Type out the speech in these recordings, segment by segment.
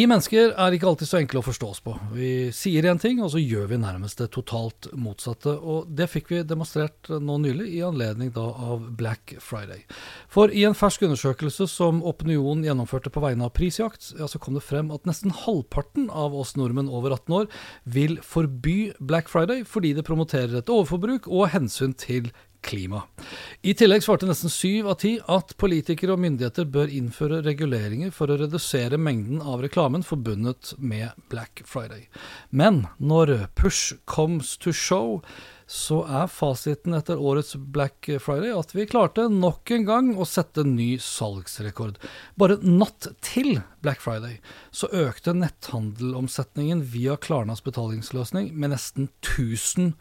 Vi mennesker er ikke alltid så enkle å forstå oss på. Vi sier én ting, og så gjør vi nærmest det totalt motsatte. Og det fikk vi demonstrert nå nylig, i anledning da av Black Friday. For i en fersk undersøkelse som Opinion gjennomførte på vegne av Prisjakt, ja, så kom det frem at nesten halvparten av oss nordmenn over 18 år vil forby Black Friday fordi det promoterer et overforbruk og hensyn til klima. I tillegg svarte nesten syv av ti at politikere og myndigheter bør innføre reguleringer for å redusere mengden av reklamen forbundet med Black Friday. Men når push comes to show, så er fasiten etter årets Black Friday at vi klarte nok en gang å sette en ny salgsrekord. Bare natt til Black Friday så økte netthandelomsetningen via Klarnas betalingsløsning med nesten 1000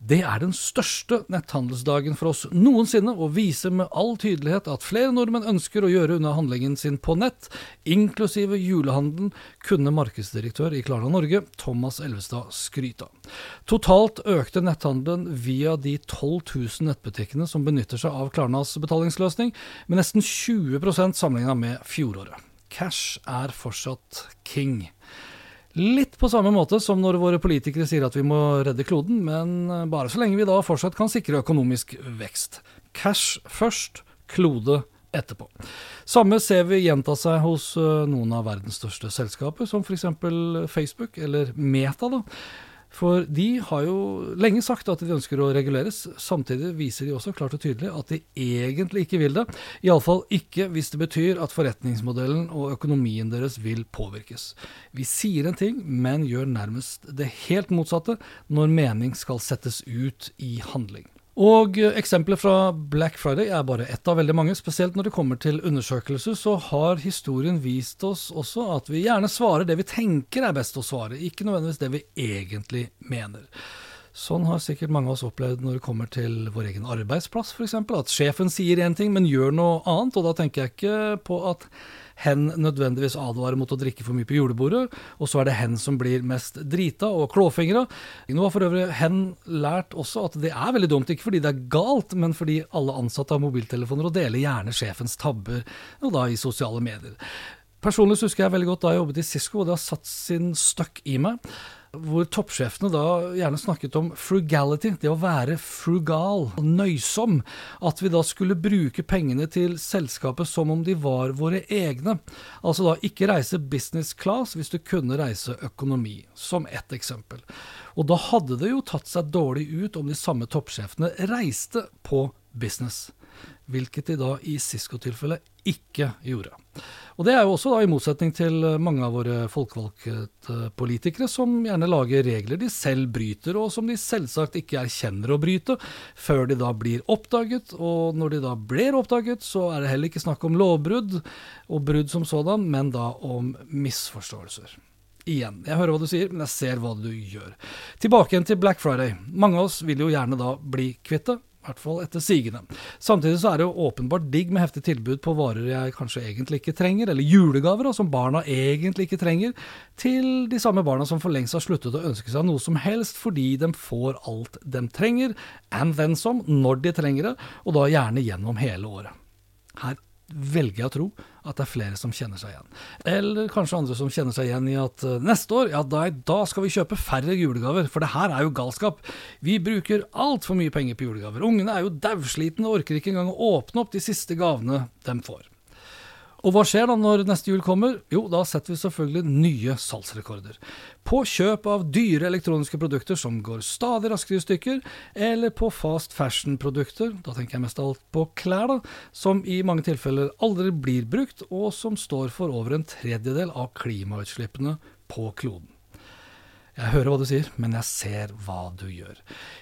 det er den største netthandelsdagen for oss noensinne, og viser med all tydelighet at flere nordmenn ønsker å gjøre unna handlingen sin på nett, inklusive julehandelen, kunne markedsdirektør i Klarna Norge, Thomas Elvestad, skryte av. Totalt økte netthandelen via de 12 000 nettbutikkene som benytter seg av Klarnas betalingsløsning, med nesten 20% sammenligna med fjoråret. Cash er fortsatt king. Litt på samme måte som når våre politikere sier at vi må redde kloden, men bare så lenge vi da fortsatt kan sikre økonomisk vekst. Cash først, klode etterpå. Samme ser vi gjenta seg hos eh, noen av verdens største selskaper, som f.eks. Facebook, eller Meta. da. For de har jo lenge sagt at de ønsker å reguleres. Samtidig viser de også klart og tydelig at de egentlig ikke vil det. Iallfall ikke hvis det betyr at forretningsmodellen og økonomien deres vil påvirkes. Vi sier en ting, men gjør nærmest det helt motsatte når mening skal settes ut i handling. Og Eksempler fra Black Friday er bare ett av veldig mange. Spesielt når det kommer til undersøkelser, så har historien vist oss også at vi gjerne svarer det vi tenker er best å svare, ikke nødvendigvis det vi egentlig mener. Sånn har sikkert mange av oss opplevd når det kommer til vår egen arbeidsplass, f.eks. At sjefen sier én ting, men gjør noe annet. Og da tenker jeg ikke på at hen nødvendigvis advarer mot å drikke for mye på julebordet, og så er det hen som blir mest drita og klåfingra. Nå har for øvrig hen lært også at det er veldig dumt, ikke fordi det er galt, men fordi alle ansatte har mobiltelefoner og deler gjerne sjefens tabber, og da i sosiale medier. Personlig husker jeg veldig godt da jeg jobbet i Cisco, og det har satt sin støkk i meg hvor toppsjefene da gjerne snakket om frugality, det å være frugal, nøysom. At vi da skulle bruke pengene til selskapet som om de var våre egne. Altså da ikke reise business class hvis du kunne reise økonomi, som ett eksempel. Og da hadde det jo tatt seg dårlig ut om de samme toppsjefene reiste på business hvilket de da i Cisco-tilfellet ikke gjorde. Og Det er jo også da i motsetning til mange av våre folkevalgte politikere, som gjerne lager regler de selv bryter, og som de selvsagt ikke erkjenner å bryte, før de da blir oppdaget. Og når de da blir oppdaget, så er det heller ikke snakk om lovbrudd og brudd som sådan, men da om misforståelser. Igjen, jeg hører hva du sier, men jeg ser hva du gjør. Tilbake igjen til Black Friday. Mange av oss vil jo gjerne da bli kvitt det, i hvert fall etter sigende. Samtidig så er det jo åpenbart digg med heftig tilbud på varer jeg kanskje egentlig ikke trenger, eller julegaver som barna egentlig ikke trenger, til de samme barna som for lengst har sluttet å ønske seg noe som helst fordi de får alt de trenger, and then some, når de trenger det, og da gjerne gjennom hele året. Her velger jeg å tro at det er flere som kjenner seg igjen. Eller kanskje andre som kjenner seg igjen i at uh, neste år, ja da, da, skal vi kjøpe færre julegaver, for det her er jo galskap. Vi bruker altfor mye penger på julegaver. Ungene er jo dauslitne og orker ikke engang å åpne opp de siste gavene de får. Og hva skjer da når neste jul kommer? Jo, da setter vi selvfølgelig nye salgsrekorder. På kjøp av dyre elektroniske produkter som går stadig raskere i stykker, eller på fast fashion-produkter, da tenker jeg mest av alt på klær, da, som i mange tilfeller aldri blir brukt, og som står for over en tredjedel av klimautslippene på kloden. Jeg hører hva du sier, men jeg ser hva du gjør.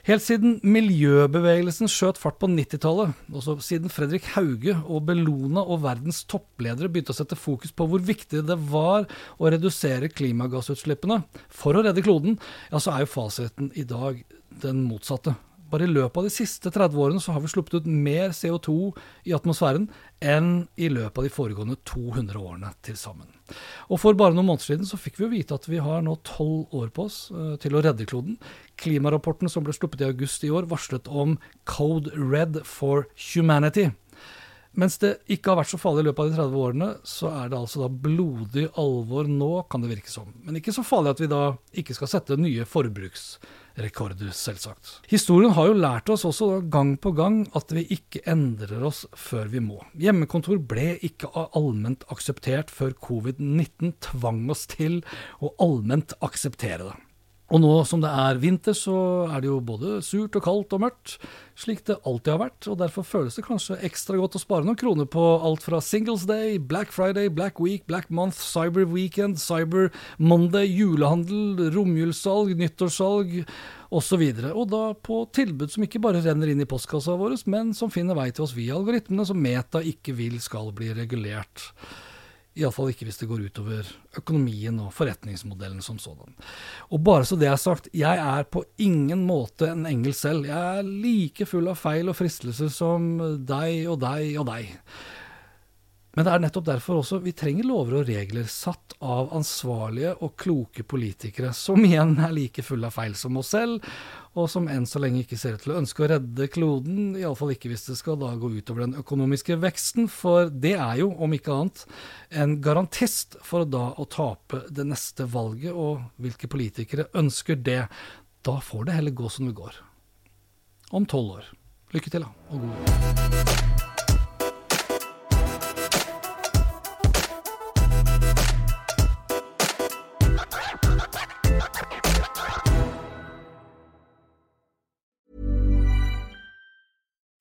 Helt siden miljøbevegelsen skjøt fart på 90-tallet, også siden Fredrik Hauge og Bellona og verdens toppledere begynte å sette fokus på hvor viktig det var å redusere klimagassutslippene for å redde kloden, ja, så er jo fasiten i dag den motsatte. Bare i løpet av de siste 30 årene så har vi sluppet ut mer CO2 i atmosfæren enn i løpet av de foregående 200 årene til sammen. Og For bare noen måneder siden så fikk vi jo vite at vi har nå tolv år på oss uh, til å redde kloden. Klimarapporten som ble sluppet i august i år, varslet om Code Red for Humanity. Mens det ikke har vært så farlig i løpet av de 30 årene, så er det altså da blodig alvor nå, kan det virke som. Men ikke så farlig at vi da ikke skal sette nye forbruksrekorder, selvsagt. Historien har jo lært oss også gang på gang at vi ikke endrer oss før vi må. Hjemmekontor ble ikke allment akseptert før covid-19 tvang oss til å allment akseptere det. Og nå som det er vinter, så er det jo både surt og kaldt og mørkt, slik det alltid har vært, og derfor føles det kanskje ekstra godt å spare noen kroner på alt fra Singles Day, Black Friday, Black Week, Black Month, Cyber Weekend, Cyber Monday, julehandel, romjulssalg, nyttårssalg osv. Og, så og da på tilbud som ikke bare renner inn i postkassa vår, men som finner vei til oss via algoritmene som Meta ikke vil skal bli regulert. Iallfall ikke hvis det går utover økonomien og forretningsmodellen som sådan. Og bare så det er sagt, jeg er på ingen måte en engel selv. Jeg er like full av feil og fristelser som deg og deg og deg. Men det er nettopp derfor også vi trenger lover og regler satt av ansvarlige og kloke politikere, som igjen er like fulle av feil som oss selv, og som enn så lenge ikke ser ut til å ønske å redde kloden, iallfall ikke hvis det skal da gå utover den økonomiske veksten, for det er jo, om ikke annet, en garantist for da å tape det neste valget, og hvilke politikere ønsker det? Da får det heller gå som det går. Om tolv år. Lykke til, da, og god jul.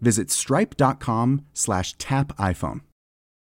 Visit stripe.com slash tap iPhone.